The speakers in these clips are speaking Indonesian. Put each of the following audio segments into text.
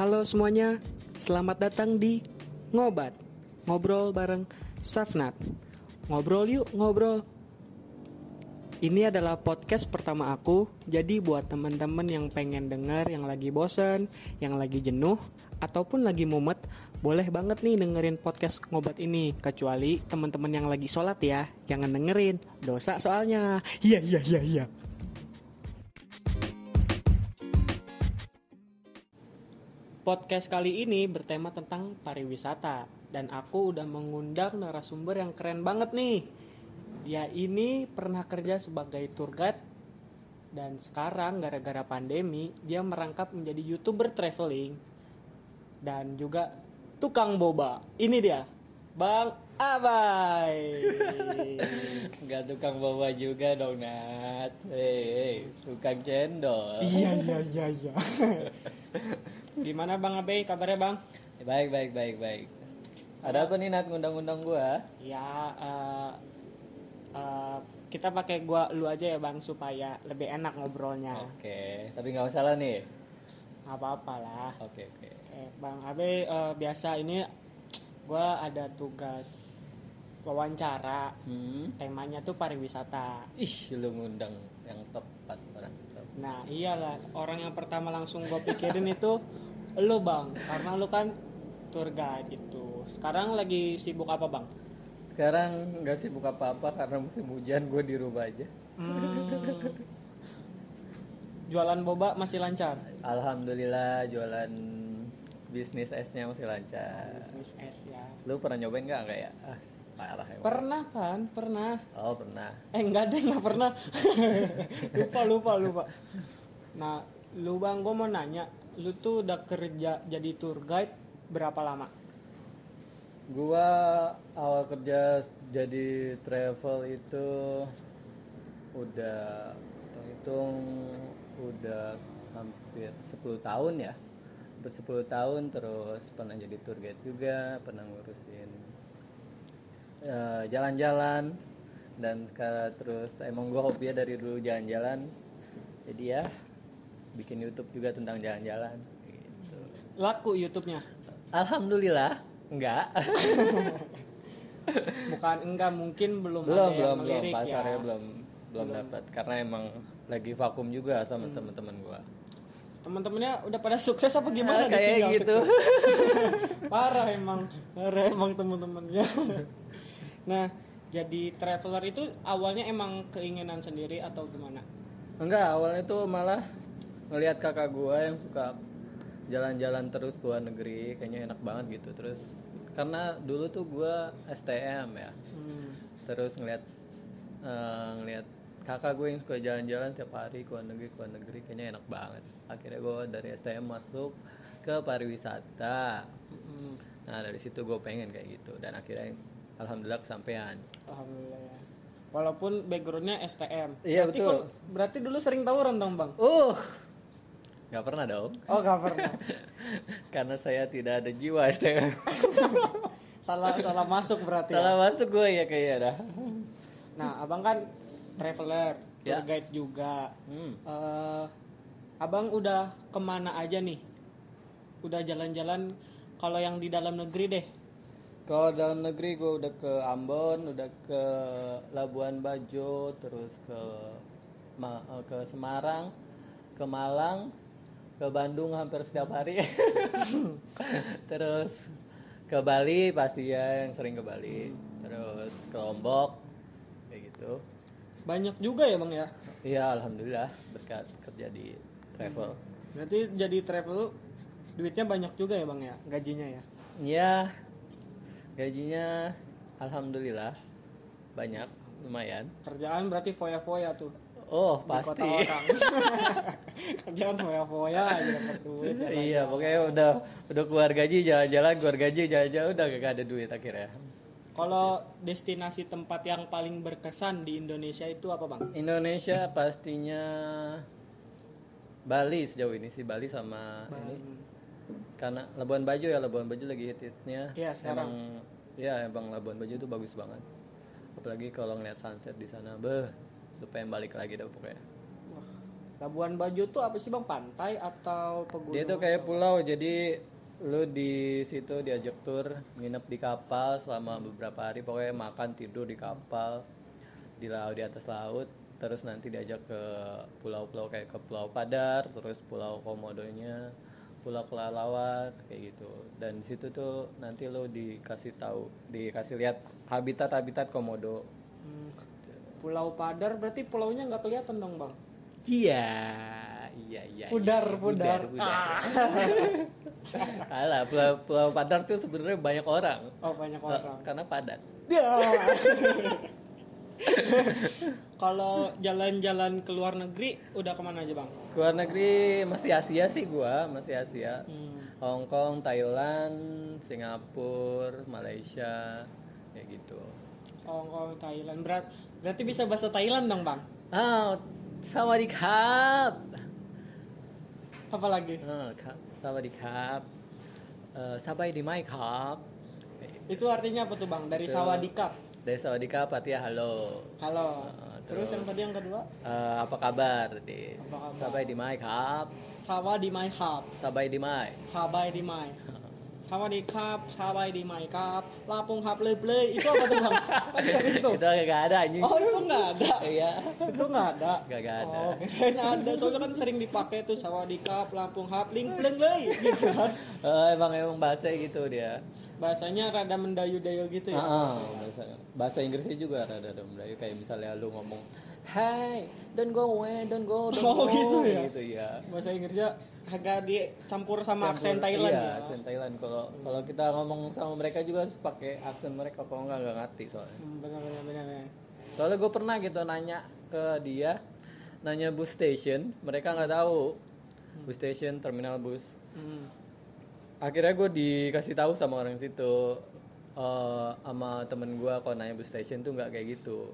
Halo semuanya, selamat datang di Ngobat. Ngobrol bareng Safnat. Ngobrol yuk, ngobrol. Ini adalah podcast pertama aku Jadi buat teman-teman yang pengen denger Yang lagi bosen, yang lagi jenuh Ataupun lagi mumet Boleh banget nih dengerin podcast Ngobat ini. Kecuali teman-teman yang lagi sholat ya Jangan dengerin, dosa soalnya. Iya, iya, iya, iya Podcast kali ini bertema tentang pariwisata dan aku udah mengundang narasumber yang keren banget nih. Dia ini pernah kerja sebagai tour guide dan sekarang gara-gara pandemi dia merangkap menjadi YouTuber traveling dan juga tukang boba. Ini dia, Bang Abai. Gak tukang bawa juga dong Nat Hei, hey, tukang cendol iya iya iya iya. Gimana Bang Abai kabarnya Bang? Baik baik baik baik Ada apa nih Nat ngundang-undang gua? Ya eh, eh, kita pakai gua lu aja ya Bang supaya lebih enak ngobrolnya. Oke Tapi gak masalah nih Nggak apa-apa lah. Oke oke Oke, Bang Abe eh, biasa ini gua ada tugas wawancara. hmm. Temanya tuh pariwisata. Ih lu ngundang yang tepat orang. Nah, iyalah orang yang pertama langsung gua pikirin itu lu Bang, karena lu kan tour guide itu. Sekarang lagi sibuk apa Bang? Sekarang gak sibuk apa-apa karena musim hujan gue di rumah aja Hmm, jualan boba masih lancar. Alhamdulillah jualan bisnis esnya masih lancar Bisnis es ya. Lu pernah nyobain gak? Enggak ya? Ah, parah emang. Pernah kan? Pernah. Oh pernah Eh enggak deh nggak pernah. lupa lupa lupa. Nah, lu bang, gue mau nanya, lu tuh udah kerja jadi tour guide berapa lama? Gua awal kerja jadi travel itu udah hitung udah hampir 10 tahun ya. Hampir 10 tahun terus pernah jadi tour guide juga, pernah ngurusin jalan-jalan dan sekarang terus emang gua hobi dari dulu jalan-jalan. Jadi ya bikin YouTube juga tentang jalan-jalan gitu. Laku YouTube-nya? Alhamdulillah enggak. Bukan enggak, mungkin belum, belum ada yang belum belum pasarnya ya. belum belum dapat karena emang lagi vakum juga sama teman-teman gua Temen-temennya udah pada sukses apa gimana? Ah, kayak gitu? Parah emang, parah emang temen-temennya. Nah, jadi traveler itu awalnya emang keinginan sendiri atau gimana? enggak awalnya tuh malah ngelihat kakak gua yang suka jalan-jalan terus ke luar negeri kayaknya enak banget gitu terus karena dulu tuh gua STM ya Hmm. terus ngelihat eh, ngelihat kakak gue yang suka jalan-jalan tiap hari ke luar negeri ke luar negeri kayaknya enak banget akhirnya gue dari STM masuk ke pariwisata Hmm. nah dari situ gue pengen kayak gitu dan akhirnya alhamdulillah kesampaian Alhamdulillah ya. Walaupun backgroundnya STM. Iya, berarti betul. kok- berarti dulu sering tawuran dong bang? uh nggak pernah dong Oh gak pernah. karena saya tidak ada jiwa STM salah salah masuk berarti. ya. salah masuk gue ya kayaknya dah Nah abang kan traveler, tour Ya. guide juga. hmm. Eh, abang udah ke mana aja nih? Udah jalan-jalan. Kalau yang di dalam negeri deh. Kalau dalam negeri gue udah ke Ambon, udah ke Labuan Bajo, terus ke Ma- eh, ke Semarang, ke Malang, ke Bandung hampir setiap hari. terus ke Bali pasti ya yang sering ke Bali. Terus ke Lombok kayak gitu. Banyak juga ya bang ya. Iya alhamdulillah berkat kerja di travel. Berarti jadi travel duitnya banyak juga ya bang ya gajinya ya. Iya gajinya alhamdulillah banyak lumayan. Kerjaan berarti foya-foya tuh. Oh di pasti. Kerjaan foya-foya aja dapat duit. ya. iya pokoknya udah udah keluar gaji jalan-jalan keluar gaji jalan-jalan udah gak ada duit akhirnya. Kalau destinasi tempat yang paling berkesan di Indonesia itu apa bang? Indonesia pastinya Bali sejauh ini sih Bali sama ini karena Labuan Bajo ya Labuan Bajo lagi hit-hitnya. Iya, sekarang. Emang ya emang Labuan Bajo itu bagus banget. Apalagi kalau ngeliat sunset di sana, beh, lu pengen balik lagi dah pokoknya. Wah, Labuan Bajo tuh apa sih bang? Pantai atau pegunungan? Dia tuh kayak pulau, jadi lu di situ diajak tur, nginep di kapal selama beberapa hari, pokoknya makan tidur di kapal di laut di atas laut, terus nanti diajak ke pulau-pulau kayak ke Pulau Padar, terus Pulau Komodonya, Pulau Kelelawar kayak gitu. Dan di situ tuh nanti lu dikasih tahu, dikasih lihat habitat-habitat komodo. Hmm, Pulau Padar berarti pulaunya nggak kelihatan dong bang? Iya, iya, iya. Pudar, iya. pudar. pudar. Alah, pulau, pulau Padar tuh sebenarnya banyak orang. Oh banyak orang. Karena padat. Kalau jalan-jalan ke luar negeri udah ke mana aja bang? Ke luar negeri masih Asia sih gua, masih Asia. Hmm. Hong Kong, Thailand, Singapura, Malaysia, kayak gitu. Hong Kong, Thailand. Berat, berarti bisa bahasa Thailand dong bang? Ah, sawadikap. Apa lagi? Ah, ka- sawadikap. Eh, sabai di mai kap. Itu artinya apa tuh bang? Dari Sawadikap. Dari sawadikap artinya halo. Halo. Ah, Terus yang tadi yang kedua? Eh, apa kabar? Di Apa kabar? Sabai di mai kap. Sawa di Mai Kap. Sabai di mai. Sabai di Mai. Sawadikap, sabai di Mai Kap. Lapung hap le ble. Itu apa tuh bang? Kan itu. Itu gak ada anjing. Oh itu nggak ada. Iya. Itu nggak ada. Gak, gak ada. Oh, kirain ada. Soalnya kan sering dipakai tuh sawadikap, Lampung hap, ling pleng le, gitu kan. Eh, emang emang bahasa gitu dia. Bahasanya rada mendayu-dayu gitu ya. Ah, bahasa, bahasa Inggrisnya juga rada ada Melayu kayak misalnya lu ngomong, "Hey, don't go away, don't go, don't Oh, go." gitu ya? Gitu ya. Bahasa Inggrisnya agak dicampur sama aksen Campur- Thailand iya, ya. aksen Thailand. Kalau kalau kita ngomong sama mereka juga harus pakai aksen mereka kalau nggak nggak ngerti soalnya. Hmm, benar benar benar. Soalnya gue pernah gitu nanya ke dia, nanya bus station, mereka nggak tahu bus station, terminal bus. Hmm. Akhirnya gue dikasih tahu sama orang situ, eh, sama temen gue kalau nanya bus station tuh nggak kayak gitu.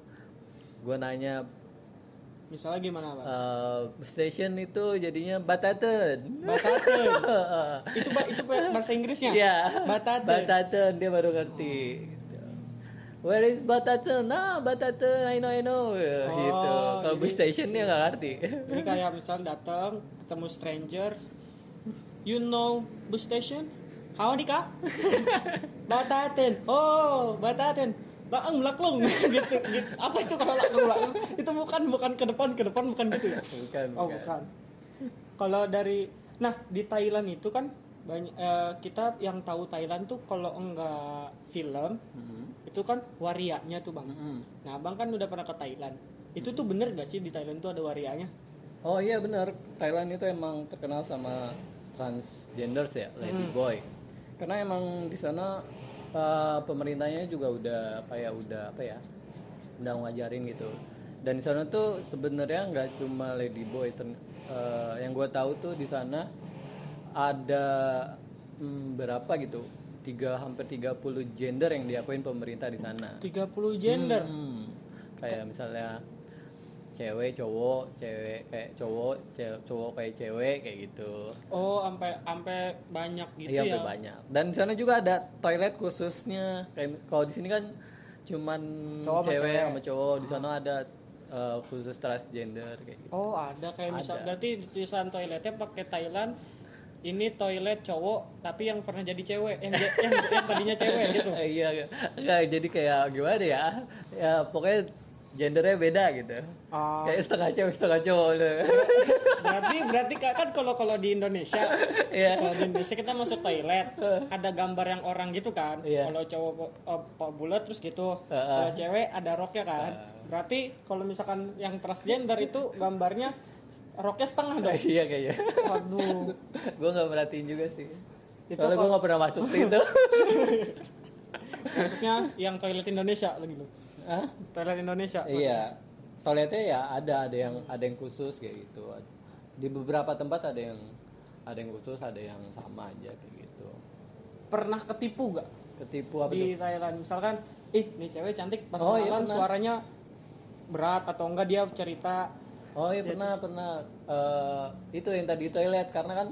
Gue nanya Misalnya gimana, Pak? eh, bus station itu jadinya bataten. Bataten. itu itu bahasa Inggrisnya. Iya. Bataten. Bataten dia baru ngerti. Gitu. Where is Bataten? Nah, Bataten, I know, I know. gitu. Kalau bus station dia nggak ngerti. Jadi kayak misal datang ketemu strangers, you know bus station? How di kak? Bataten. Oh, Bataten. Laeng laklung gitu, gitu. Apa itu kalau laklung laklung? Itu bukan bukan ke depan ke depan bukan gitu ya? Bukan, Oh bukan. Kalau dari, nah di Thailand itu kan banyak eh, kita yang tahu Thailand tuh kalau enggak film Mhm. itu kan warianya tuh bang. Mhm. Nah abang kan udah pernah ke Thailand. Itu tuh bener gak sih di Thailand tuh ada warianya? Oh iya benar, Thailand itu emang terkenal sama transgenders ya, lady boy. Karena emang di sana uh, pemerintahnya juga udah kayak udah apa ya, udah ngajarin gitu. Dan di sana tuh sebenarnya nggak cuma lady boy, uh, yang gue tahu tuh di sana ada hmm, berapa gitu, tiga hampir 30 gender yang diakuin pemerintah di sana. 30 gender. Hmm, kayak misalnya cewek cowok cewek kayak cowok ce- cowok kayak cewek kayak gitu Oh, sampai sampai banyak gitu iya ya. sampai banyak dan di sana juga ada toilet khususnya kayak kalau di sini kan cuman Cowok sama cewek cewek. sama cowok di sana ada uh, khusus transgender kayak gitu Oh, ada kayak misal Ada. berarti di tulisan toiletnya pakai Thailand. Ini toilet cowok tapi yang pernah jadi cewek, yang yang, yang tadinya cewek gitu. Iya jadi kayak gimana ya ya pokoknya gendernya beda gitu. Oh, kayak setengah cewek setengah cowok gitu. berarti berarti kan kalau kalau di Indonesia Iya. kalau di Indonesia kita masuk toilet ada gambar yang orang gitu kan. Iya. kalau cowok oh, bulat terus gitu. Heeh. kalau cewek ada roknya kan. Berarti kalau misalkan yang transgender itu gambarnya roknya setengah dong. Iya kayaknya. Waduh. Gue nggak merhatiin juga sih. Itu soalnya gue nggak pernah masuk situ. Maksudnya yang toilet Indonesia lagi lo Hah? toilet Indonesia. Iya. Toiletnya ya ada ada yang ada yang khusus kayak gitu. Di beberapa tempat ada yang ada yang khusus ada yang sama aja kayak gitu. Pernah ketipu gak ketipu apa di Thailand. Misalkan ih nih cewek cantik pas Oh, iya, pernah. suaranya berat atau enggak dia cerita. Oh iya pernah pernah. Eh, itu yang tadi toilet. Karena kan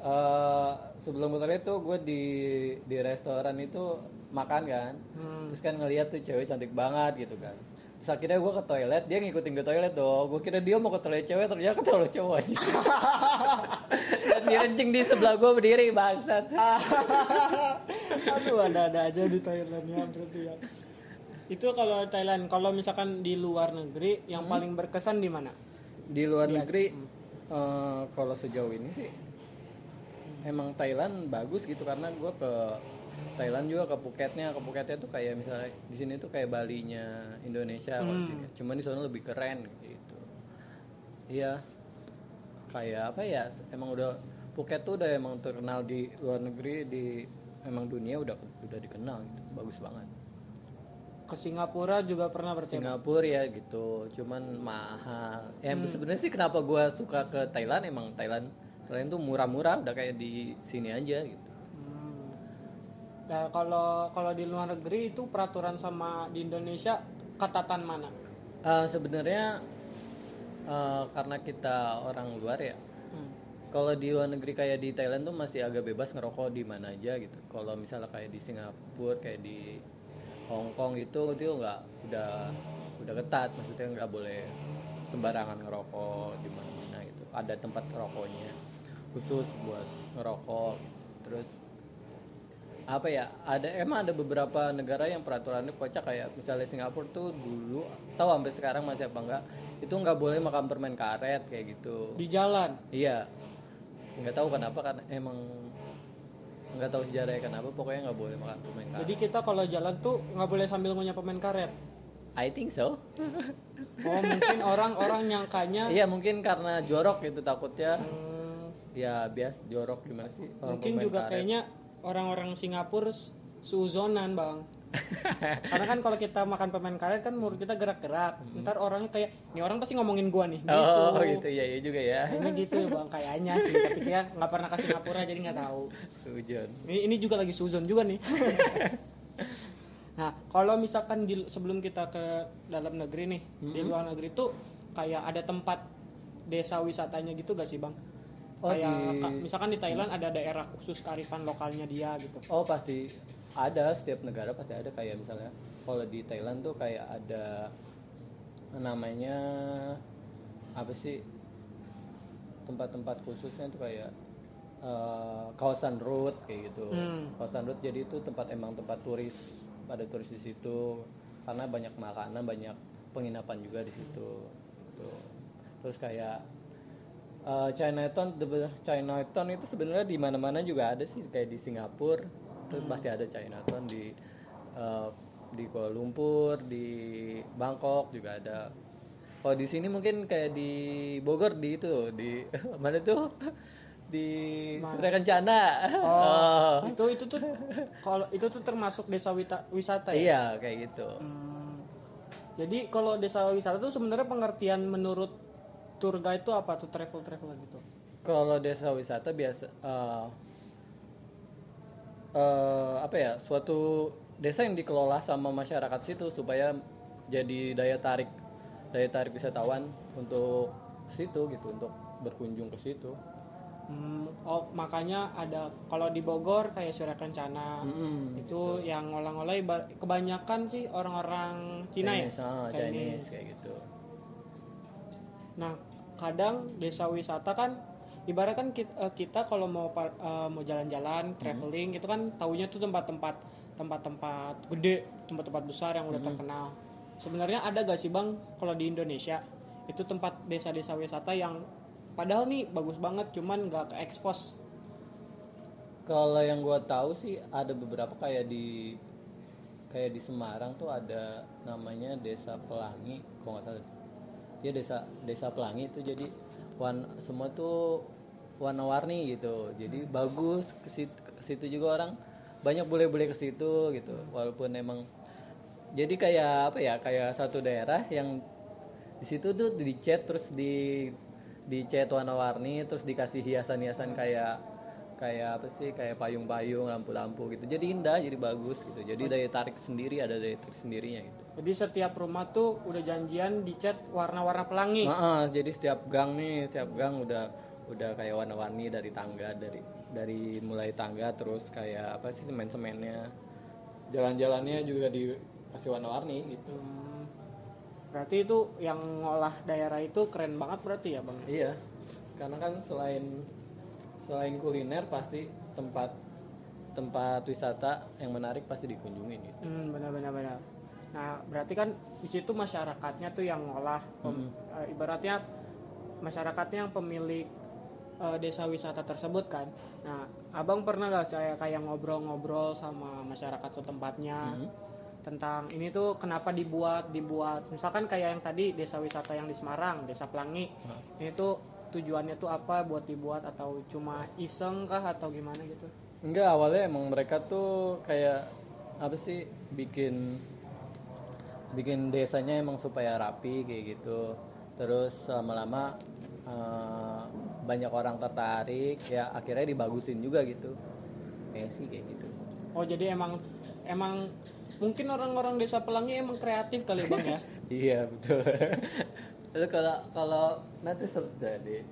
eh, sebelum ke toilet tuh gue di di restoran itu makan kan Hmm. terus kan ngeliat tuh cewek cantik banget gitu kan Terus akhirnya gue ke toilet, dia ngikutin ke toilet dong. Gue kira dia mau ke toilet cewek, ternyata ke toilet cowok aja. Dan dia kencing di sebelah gue berdiri, bangsat. Aduh ada-ada aja di Thailandnya berarti ya. Itu kalau Thailand, kalau misalkan di luar negeri yang Hmm. paling berkesan di mana? Di luar negeri, eh, kalau sejauh ini sih, emang Thailand bagus gitu karena gue ke Thailand juga ke Phuketnya, ke Phuketnya tuh kayak misalnya di sini tuh kayak Balinya Indonesia, kalau di sini. cuman di sana lebih keren gitu. Iya, kayak apa ya? Emang udah Phuket tuh udah emang terkenal di luar negeri, di emang dunia udah udah dikenal gitu, bagus banget. Ke Singapura juga pernah berarti. Singapura ya gitu, cuman mahal. Ya sebenarnya sih kenapa gua suka ke Thailand emang Thailand Thailand tuh murah-murah, udah kayak di sini aja gitu. Nah, kalau kalau di luar negeri itu peraturan sama di Indonesia ketatan mana? Eh, sebenarnya eh, karena kita orang luar ya, Hmm. kalau di luar negeri kayak di Thailand tuh masih agak bebas ngerokok di mana aja gitu. Kalau misalnya kayak di Singapura, kayak di Hong Kong itu itu nggak udah udah ketat, maksudnya nggak boleh sembarangan ngerokok di mana-mana gitu. Ada tempat rokoknya khusus buat ngerokok. Terus apa ya? Ada emang ada beberapa negara yang peraturannya kocak kayak misalnya Singapura tuh dulu tahu sampai sekarang masih apa enggak itu nggak boleh makan permen karet kayak gitu. Di jalan. Iya, nggak tahu kenapa kan emang nggak tahu sejarahnya kenapa pokoknya nggak boleh makan permen karet. Jadi kita kalau jalan tuh nggak boleh sambil ngunyah permen karet. I think so. Oh mungkin orang-orang nyangkanya Iya mungkin karena jorok gitu takutnya. hmm, Ya bias jorok gimana sih? mungkin juga karet. kayaknya orang-orang Singapura suzonan bang. Karena kan kalau kita makan permen karet kan mulut kita gerak-gerak. Ntar orangnya kayak, ini orang pasti ngomongin gua nih. Gitu. Oh gitu ya ya juga ya. Kayaknya gitu bang, kayaknya sih. Tapi kita nggak pernah ke Singapura jadi nggak tahu. Sujon. Ini, ini juga lagi suzon juga nih. nah, kalau misalkan di, sebelum kita ke dalam negeri nih, di luar negeri tuh kayak ada tempat desa wisatanya gitu gak sih bang? Oh, kayak di- ka- misalkan di Thailand ada daerah khusus kearifan lokalnya dia gitu. Oh pasti ada setiap negara pasti ada kayak misalnya kalau di Thailand tuh kayak ada namanya apa sih tempat-tempat khususnya tuh kayak eh, kawasan road kayak gitu. Hmm. Kawasan road jadi itu tempat emang tempat turis pada turis di situ karena banyak makanan banyak penginapan juga di situ. Gitu. Terus kayak Uh, Chinatown, the- Chinatown itu sebenarnya di mana-mana juga ada sih kayak di Singapura, terus pasti ada Chinatown di uh, di Kuala Lumpur, di Bangkok juga ada. Kalau di sini mungkin kayak di Bogor di itu di mana tuh di Sutra Kencana. Oh. Itu itu tuh kalau itu tuh termasuk desa wita- wisata ya. Iya kayak gitu. Hmm. Jadi kalau desa wisata tuh sebenarnya pengertian menurut tour guide itu apa tuh travel travel gitu? Kalau desa wisata biasa eh, eh, apa ya suatu desa yang dikelola sama masyarakat situ supaya jadi daya tarik daya tarik wisatawan untuk situ gitu untuk berkunjung ke situ. Hmm, oh makanya ada kalau di Bogor kayak Surya Kencana Mm-mm. itu yang ngolah-ngolah kebanyakan sih orang-orang Cina ya. Chinese, ah, Chinese kayak gitu. Nah kadang desa wisata kan ibarat kan kita, kita kalau mau eh, mau jalan-jalan traveling itu kan taunya tuh tempat-tempat tempat-tempat gede tempat-tempat besar yang udah terkenal. Sebenarnya ada gak sih bang kalau di Indonesia itu tempat desa-desa wisata yang padahal nih bagus banget cuman nggak ke expose Kalau yang gua tahu sih ada beberapa kayak di kayak di Semarang tuh ada namanya Desa Pelangi, kalau nggak salah. Dia desa Desa Pelangi itu jadi warna semua tuh warna-warni gitu. Jadi bagus ke situ, ke situ juga orang banyak bule-bule ke situ gitu. Walaupun emang jadi kayak apa ya kayak satu daerah yang di situ tuh dicat terus di dicat warna-warni terus dikasih hiasan-hiasan kayak kayak apa sih kayak payung-payung lampu-lampu gitu jadi indah jadi bagus gitu jadi daya tarik sendiri ada daya tarik sendirinya gitu Jadi setiap rumah tuh udah janjian dicat warna-warna pelangi. Heeh, jadi setiap gang nih setiap gang udah udah kayak warna-warni dari tangga dari dari mulai tangga terus kayak apa sih semen-semennya jalan-jalannya juga dikasih warna-warni gitu Hmm. Berarti itu yang ngolah daerah itu keren banget berarti ya bang? Iya, karena kan selain selain kuliner pasti tempat tempat wisata yang menarik pasti dikunjungin gitu. Hmm, benar-benar benar. Nah, berarti kan di situ masyarakatnya tuh yang ngolah, pem- eh, ibaratnya masyarakatnya yang pemilik eh, desa wisata tersebut kan. Nah, abang pernah gak saya kayak ngobrol-ngobrol sama masyarakat setempatnya tentang ini tuh kenapa dibuat dibuat, misalkan kayak yang tadi desa wisata yang di Semarang, desa Pelangi, ini tuh tujuannya tuh apa buat dibuat? Atau cuma iseng kah? Atau gimana gitu? Enggak, awalnya emang mereka tuh kayak apa sih bikin bikin desanya emang supaya rapi kayak gitu. Terus lama-lama eh, banyak orang tertarik, ya akhirnya dibagusin juga gitu. Kayak sih kayak gitu. Oh jadi emang emang mungkin orang-orang desa Pelangi emang kreatif kali bang ya? iya betul. Lalu kalau kalau nanti sudah di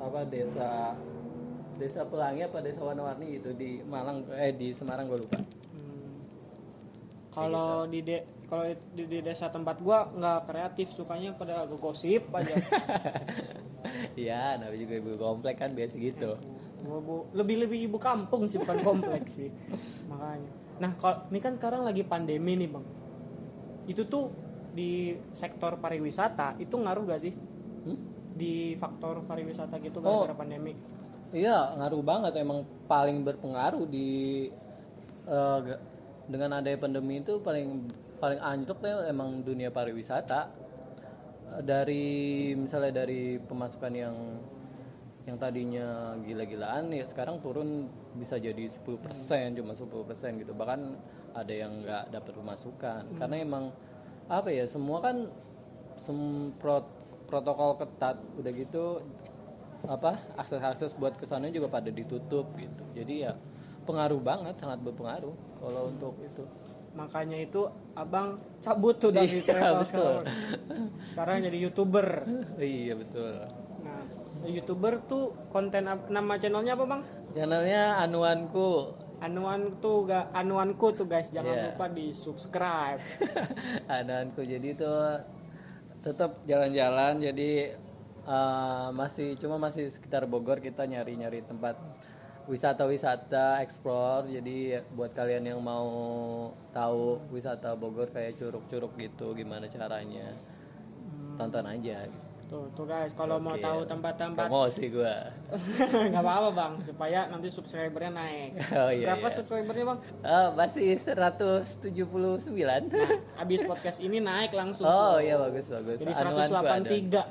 apa desa desa Pelangi apa desa Warna-Warni gitu di Malang eh di Semarang gue lupa. Hmm. Kalau di de kalau di, di desa tempat gua nggak kreatif, sukanya pada gosip aja. Iya, namanya juga ibu komplek kan biasa gitu. Gua bu- lebih-lebih ibu kampung sih bukan kompleks sih. Makanya. Nah, kalau ini kan sekarang lagi pandemi nih, Bang. Itu tuh di sektor pariwisata itu ngaruh gak sih? Hmm? Di faktor pariwisata gitu Oh. gara-gara pandemi. Iya, ngaruh banget emang paling berpengaruh di ga- dengan adanya pandemi itu paling paling anjlok tuh emang dunia pariwisata. Eh, Dari misalnya dari pemasukan yang yang tadinya gila-gilaan ya sekarang turun bisa jadi 10% cuma 10% gitu. Bahkan ada yang nggak dapat pemasukan. Karena emang apa ya semua kan sem pro- protokol ketat udah gitu apa akses-akses buat ke sana juga pada ditutup gitu. Jadi ya pengaruh banget sangat berpengaruh kalau untuk itu Makanya itu Abang cabut tuh dari Iya, travel betul. sekarang. Sekarang jadi YouTuber. iya betul Nah, YouTuber tuh konten nama channelnya apa, Bang? channelnya anuanku Anuan tuh ga, anuanku tuh guys, jangan Iya. lupa di subscribe. anuanku jadi itu tetap jalan-jalan jadi eh, masih cuma masih sekitar Bogor kita nyari-nyari tempat wisata-wisata explore jadi buat kalian yang mau tahu wisata Bogor kayak curug-curug gitu gimana caranya tonton aja Tuh, tuh guys, kalau mau Oke. tahu tempat-tempat promosi gua nggak apa-apa bang, supaya nanti subscribernya naik. oh iya, Berapa iya. subscribernya bang? Oh, masih 179 Abis podcast ini naik langsung. oh so. iya bagus bagus Jadi Anuanku ada.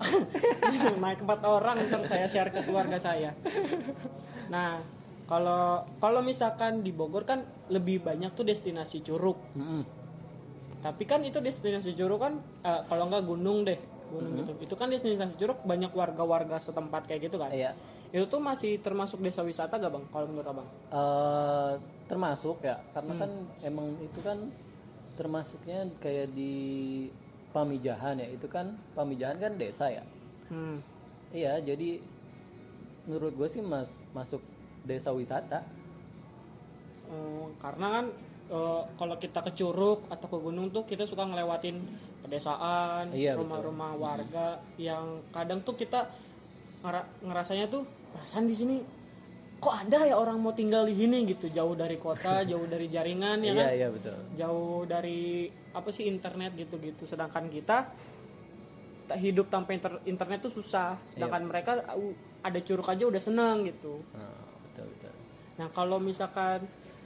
183 naik empat orang ntar saya share ke keluarga saya. Nah, kalau kalau misalkan di Bogor kan lebih banyak tuh destinasi curug. Mm-mm. Tapi kan itu destinasi curug kan eh, kalau nggak gunung deh, gunung gitu. Itu kan destinasi curug banyak warga-warga setempat kayak gitu kan. iya Itu tuh masih termasuk desa wisata gak bang? Kalau menurut abang? Eh, termasuk ya karena Hmm. kan emang itu kan termasuknya kayak di Pamijahan ya itu kan Pamijahan kan desa ya Hmm. iya jadi menurut gue sih mas masuk desa wisata Oh, karena kan eh, kalau kita ke curug atau ke gunung tuh kita suka ngelewatin pedesaan, Iya, betul. rumah-rumah warga yang kadang tuh kita ngera- ngerasanya tuh perasaan di sini kok ada ya orang mau tinggal di sini gitu jauh dari kota, jauh dari jaringan ya iya kan, iya betul jauh dari apa sih internet gitu-gitu. Sedangkan kita tak hidup tanpa inter- internet tuh susah. Sedangkan mereka uh, ada curug aja udah seneng gitu. Nah, betul Nah kalau misalkan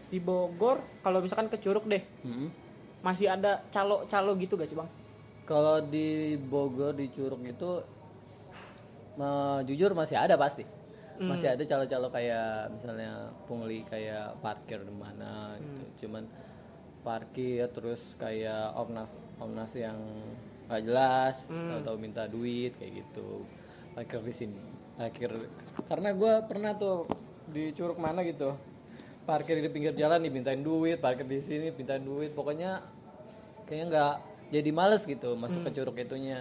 di Bogor, kalau misalkan ke Curug deh, Mm-mm. masih ada calo-calo gitu gak sih bang? kalau di Bogor di Curug itu eh, jujur masih ada pasti Hmm. masih ada calo-calo kayak misalnya pungli kayak parkir di mana gitu Hmm. cuman parkir terus kayak omnas omnas yang gak jelas Hmm. atau minta duit kayak gitu parkir di sini parkir karena gue pernah tuh di Curug mana gitu parkir di pinggir jalan dimintain duit parkir di sini mintain duit pokoknya kayaknya nggak jadi males gitu masuk ke Hmm. curug itunya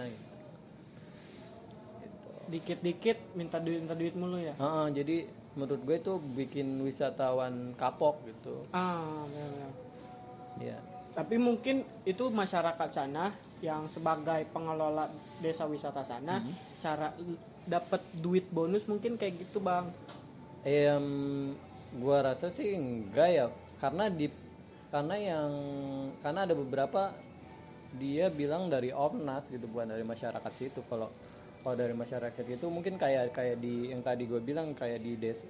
Dikit-dikit minta duit minta duit mulu ya? Heeh, jadi menurut gue itu bikin wisatawan kapok gitu Ah, benar-benar. ya Tapi mungkin itu masyarakat sana yang sebagai pengelola desa wisata sana Hmm. cara dapat duit bonus mungkin kayak gitu bang Em, gua rasa sih enggak ya. Karena di karena yang karena ada beberapa dia bilang dari Ornas gitu bukan dari masyarakat situ. Kalau kalau dari masyarakat itu mungkin kayak kayak di yang tadi gue bilang kayak di desa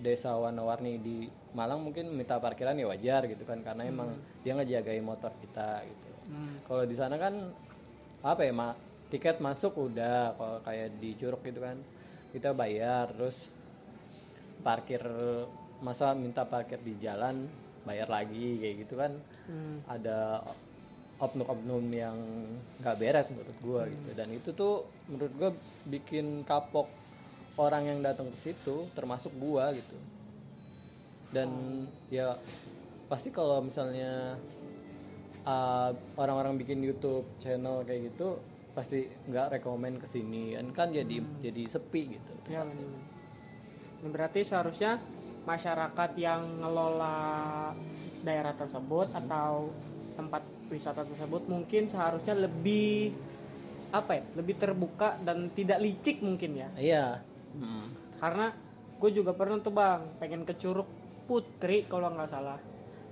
desa warna-warni di Malang mungkin minta parkiran ya wajar gitu kan. Karena emang dia ngejagain motor kita gitu. Hmm. kalau di sana kan apa ya ma tiket masuk udah. Kalau kayak di Curug gitu kan kita bayar. Terus parkir masa minta parkir di jalan bayar lagi kayak gitu kan. Hmm. ada oknum-oknum yang nggak beres menurut gua gitu. Dan itu tuh menurut gua bikin kapok orang yang datang ke situ termasuk gua gitu. Dan ya pasti kalau misalnya uh, orang-orang bikin YouTube channel kayak gitu pasti nggak rekomen ke sini. Kan kan jadi jadi sepi gitu. Ya. Ini berarti seharusnya masyarakat yang ngelola daerah tersebut atau tempat wisata tersebut mungkin seharusnya lebih apa ya lebih terbuka dan tidak licik mungkin ya. Iya. Hmm. karena gue juga pernah tuh bang pengen ke Curug Putri kalau nggak salah.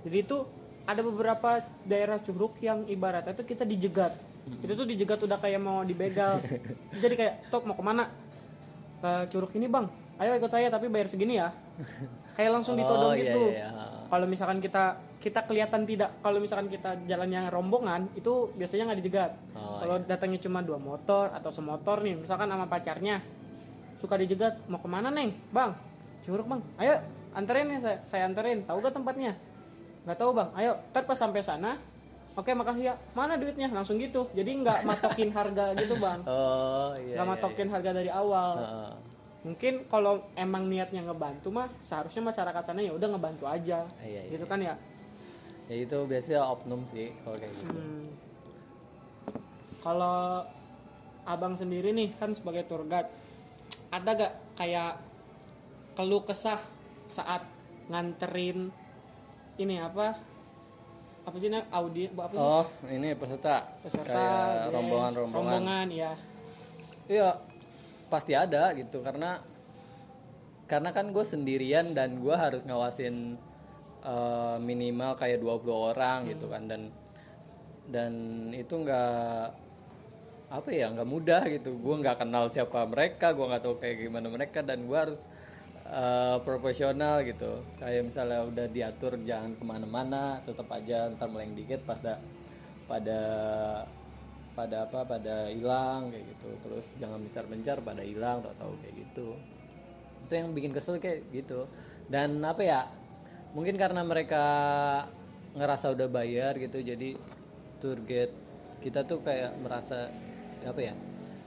Jadi itu ada beberapa daerah Curug yang ibaratnya tuh kita dijegat. Itu tuh dijegat udah kayak mau dibegal jadi kayak stop mau ke mana? Ke Curug ini bang ayo ikut saya tapi bayar segini ya. Kayak langsung ditodong Oh, iya, gitu. iya. kalau misalkan kita kita kelihatan tidak kalau misalkan kita jalan yang rombongan itu biasanya nggak dijegat. Oh, kalau datangnya cuma dua motor atau semotor nih misalkan sama pacarnya suka dijegat mau ke mana neng? Bang curug bang. Ayo anterin nih saya saya anterin. Tahu gak tempatnya? Nggak tahu bang. Ayo ntar pas sampai sana oke makasih ya. Mana duitnya? Langsung gitu. Jadi nggak matokin harga gitu bang. Oh iya nggak iya, matokin harga dari awal. Iya. Mungkin kalau emang niatnya ngebantu mah seharusnya masyarakat sana ya udah ngebantu aja Iya, iya, gitu kan ya ya itu biasanya oknum sih kalau kayak gitu Hmm. Kalau abang sendiri nih kan sebagai tour guide, ada gak kayak keluh kesah saat nganterin ini apa? Apa sih nak audi apa sih? oh ini peserta Peserta, kayak rombongan rombongan rombongan ya. iya pasti ada gitu karena karena kan gue sendirian dan gue harus ngawasin eh, minimal kayak 20 orang gitu kan dan dan itu nggak apa ya nggak mudah gitu. Gue nggak kenal siapa mereka gue nggak tahu kayak gimana mereka dan gue harus eh, profesional gitu. Kayak misalnya udah diatur jangan ke mana-mana tetap aja ntar meleng dikit pas da, pada pada apa pada hilang kayak gitu. Terus jangan bencar-bencar pada hilang tau tahu kayak gitu. Itu yang bikin kesel kayak gitu. Dan apa ya mungkin karena mereka ngerasa udah bayar gitu jadi tour guide kita tuh kayak merasa apa ya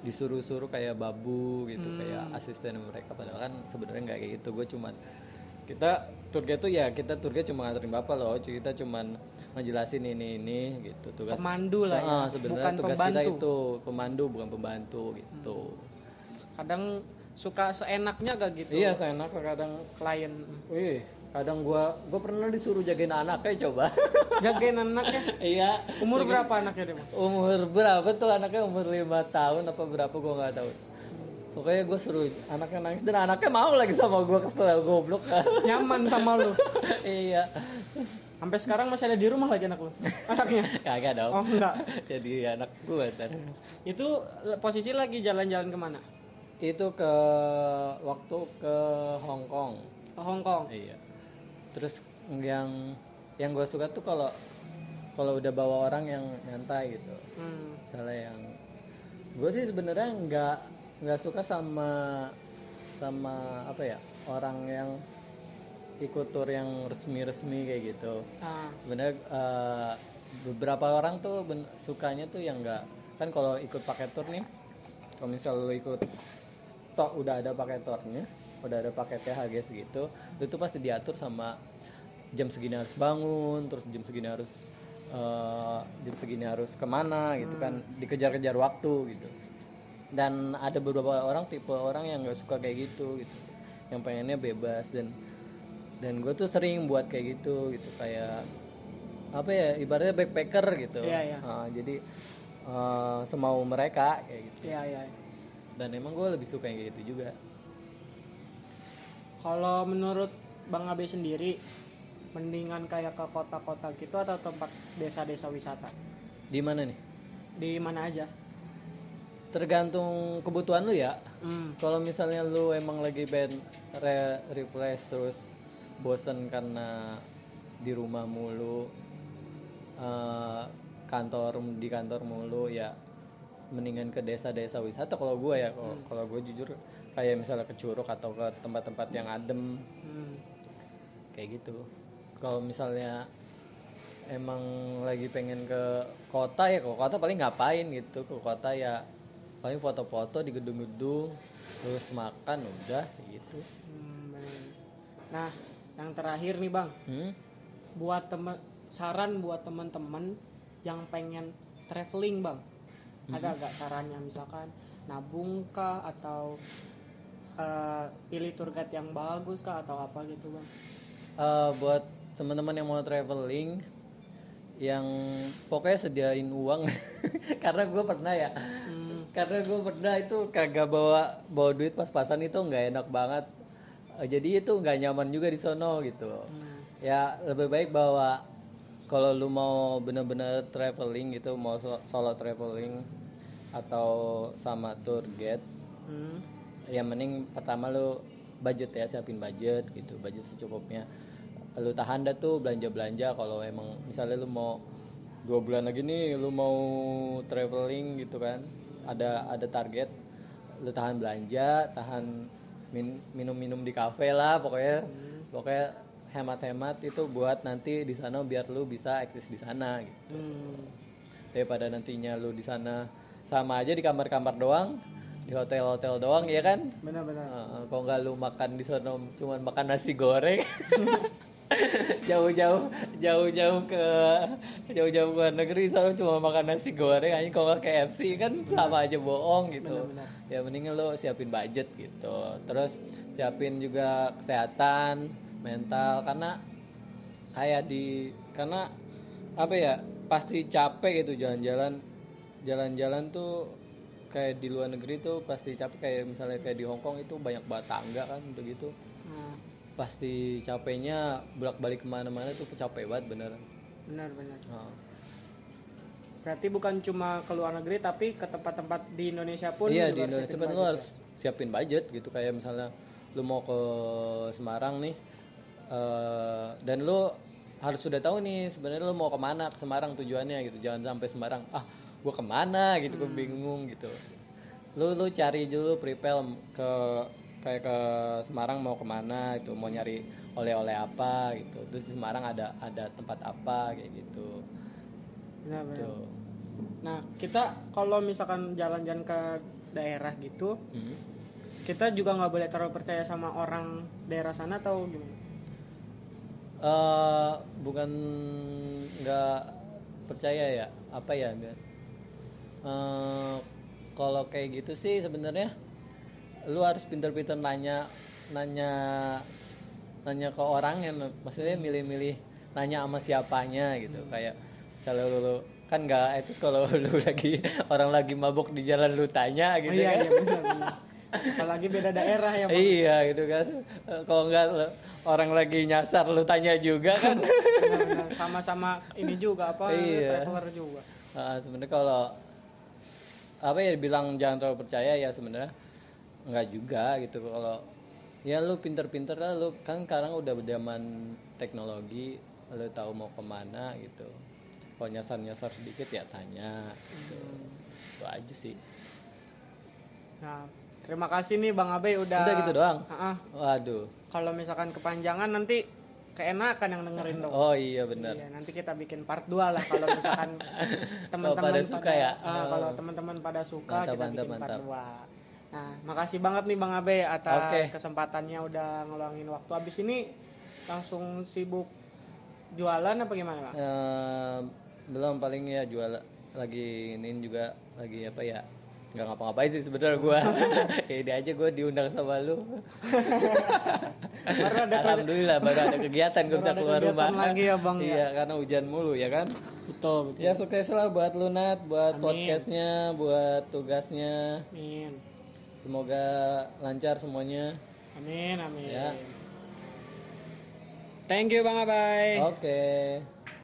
disuruh-suruh kayak babu gitu kayak asisten mereka. Padahal kan sebenarnya nggak kayak gitu. Gue cuman kita tour guide tuh ya kita tour guide cuma nganterin bapak loh kita cuman ngejelasin ini ini gitu tugas Pemandu lah ya, Ah, sebenarnya bukan tugas kita pembantu. itu pemandu bukan pembantu gitu Kadang suka seenaknya gak gitu iya saya enak kadang klien Wih, kadang gua gua pernah disuruh jagain anaknya coba. jagain anaknya. iya. Umur berapa anaknya dia? Bang? Umur berapa tuh anaknya umur lima tahun apa berapa gua nggak tahu. Pokoknya gue suruh anaknya nangis dan anaknya mau lagi sama gua kesel goblok. Nyaman sama lu. iya. Sampai sekarang masih ada di rumah lagi anak lu. Anaknya. Kagak dong. Oh enggak. Jadi anak gua ntar. Itu posisi lagi jalan-jalan ke mana? Itu ke waktu ke Hong Kong. Ke Hong Kong. Iya. Terus yang yang gue suka tuh kalau kalau udah bawa orang yang nyantai gitu. Hmm. misalnya yang gue sih sebenarnya nggak nggak suka sama sama apa ya orang yang ikut tour yang resmi-resmi kayak gitu. Ah, sebenarnya eh, beberapa orang tuh ben- sukanya tuh yang nggak kan kalau ikut pakai tour nih kalau misal lu ikut toh udah ada pakai tournya udah ada paketnya harga segitu itu pasti diatur sama jam segini harus bangun terus jam segini harus eh, jam segini harus ke mana gitu kan dikejar-kejar waktu gitu. Dan ada beberapa orang tipe orang yang nggak suka kayak gitu gitu. Yang pengennya bebas dan dan gue tuh sering buat kayak gitu gitu kayak apa ya ibaratnya backpacker gitu Iya, iya. Ah, jadi eh, semau mereka kayak gitu Iya, iya. dan emang gue lebih suka yang kayak gitu juga Kalau menurut Bang Abe sendiri, mendingan kayak ke kota-kota gitu atau tempat desa-desa wisata? di mana nih Di mana aja? tergantung kebutuhan lu ya Hmm. kalau misalnya lu emang lagi pengen re refresh terus bosen karena di rumah mulu eh, kantor di kantor mulu ya mendingan ke desa-desa wisata kalau gue ya. Kalau kalau gue jujur kayak misalnya ke Curug atau ke tempat-tempat yang adem. Hmm. kayak gitu. Kalau misalnya emang lagi pengen ke kota ya ke kota paling ngapain gitu. Ke kota ya paling foto-foto di gedung-gedung terus makan udah gitu. Hmm. Nah, yang terakhir nih Bang, hmm? buat temen saran buat teman-teman yang pengen traveling Bang. Ada gak caranya misalkan nabung kah atau eh, pilih tour guide yang bagus kah atau apa gitu Bang? Eh, buat teman-teman yang mau traveling yang pokoknya sediain uang karena gue pernah ya karena gue pernah itu kagak bawa bawa duit pas-pasan itu nggak enak banget jadi itu nggak nyaman juga di sono gitu. Ya lebih baik bawa kalau lu mau bener-bener traveling gitu mau so- solo traveling atau sama tour guide Hmm. yang mending pertama lu budget ya siapin budget gitu budget secukupnya. Lu tahan dah tuh belanja belanja kalau emang misalnya lu mau dua bulan lagi nih lu mau traveling gitu kan ada ada target lu tahan belanja tahan min- minum-minum di kafe lah pokoknya pokoknya hemat-hemat itu buat nanti di sana biar lu bisa eksis di sana gitu Hmm. daripada nantinya lu di sana sama aja di kamar-kamar doang di hotel-hotel doang ya kan Benar-benar. Heeh, kalau nggak lu makan di sana cuman makan nasi goreng jauh-jauh jauh-jauh ke jauh-jauh ke luar negeri sana cuma makan nasi goreng aja. Kalau KFC kan sama aja bohong gitu. Benar-benar. ya mendingan lu siapin budget gitu. Terus siapin juga kesehatan mental karena kayak di karena apa ya pasti capek gitu jalan-jalan. Jalan-jalan tuh kayak di luar negeri tuh pasti capek. Kayak misalnya kayak di Hong Kong itu banyak banget tangga kan udah gitu Hmm. Pasti capeknya bolak-balik ke mana-mana tuh capek banget bener. Benar-benar. Nah, Berarti bukan cuma ke luar negeri tapi ke tempat-tempat di Indonesia pun iya di Indonesia lu budget harus siapin budget gitu. Kayak misalnya lu mau ke Semarang nih eh, dan lu harus sudah tahu nih sebenarnya lu mau ke mana ke Semarang tujuannya gitu. Jangan sampai Semarang ah gua ke mana? gitu gua bingung gitu. Lu lu cari dulu prepare ke kayak ke Semarang mau ke mana itu mau nyari oleh-oleh apa gitu terus di Semarang ada ada tempat apa kayak gitu ya. Tuh Nah, kita kalau misalkan jalan-jalan ke daerah gitu, Hmm. kita juga nggak boleh terlalu percaya sama orang daerah sana atau gimana? eh bukan nggak percaya ya apa ya eh kalau kayak gitu sih sebenarnya lu harus pinter-pinter nanya nanya nanya ke orang yang maksudnya milih-milih nanya sama siapanya gitu kayak misalnya lu, lu- kan nggak etis kalau lu lagi orang lagi mabuk di jalan lu tanya gitu Oh, iya, kan iya benar-benar. Apalagi beda daerah ya, iya gitu kan Eh, kalau nggak lu- orang lagi nyasar lu tanya juga kan. Sama-sama ini juga apa Iya. traveler juga. Nah, sebenarnya kalau apa ya bilang jangan terlalu percaya ya sebenarnya nggak juga gitu kalau ya lu pinter-pinter lah lu kan sekarang udah zaman teknologi lu tahu mau ke mana gitu kalau nyasar-nyasar sedikit ya tanya gitu itu aja sih Nah, terima kasih nih Bang Abe udah udah gitu doang ah. waduh Kalau misalkan kepanjangan nanti keenakan yang dengerin dong. oh iya benar Iya, nanti kita bikin part 2 lah kalau misalkan teman-teman pada suka ya? Ah, kalau teman-teman pada suka Mantap, kita mantap, bikin mantap. part 2. Nah, makasih banget nih Bang Abe atas Oke. kesempatannya udah ngeluangin waktu. Habis ini langsung sibuk jualan apa gimana, Bang? Eh, belum paling ya jual lagi ini juga lagi apa ya nggak ngapa-ngapain sih sebenarnya gua ya ini aja gua diundang sama lu Baru ada alhamdulillah baru ada kegiatan gua bisa keluar rumah lagi ya, Bang, ya? iya karena hujan mulu ya kan betul betul Ya sukses lah buat Lunat, buat podcastnya, buat tugasnya. amin Semoga lancar semuanya. amin amin Ya. thank you bang abai Oke.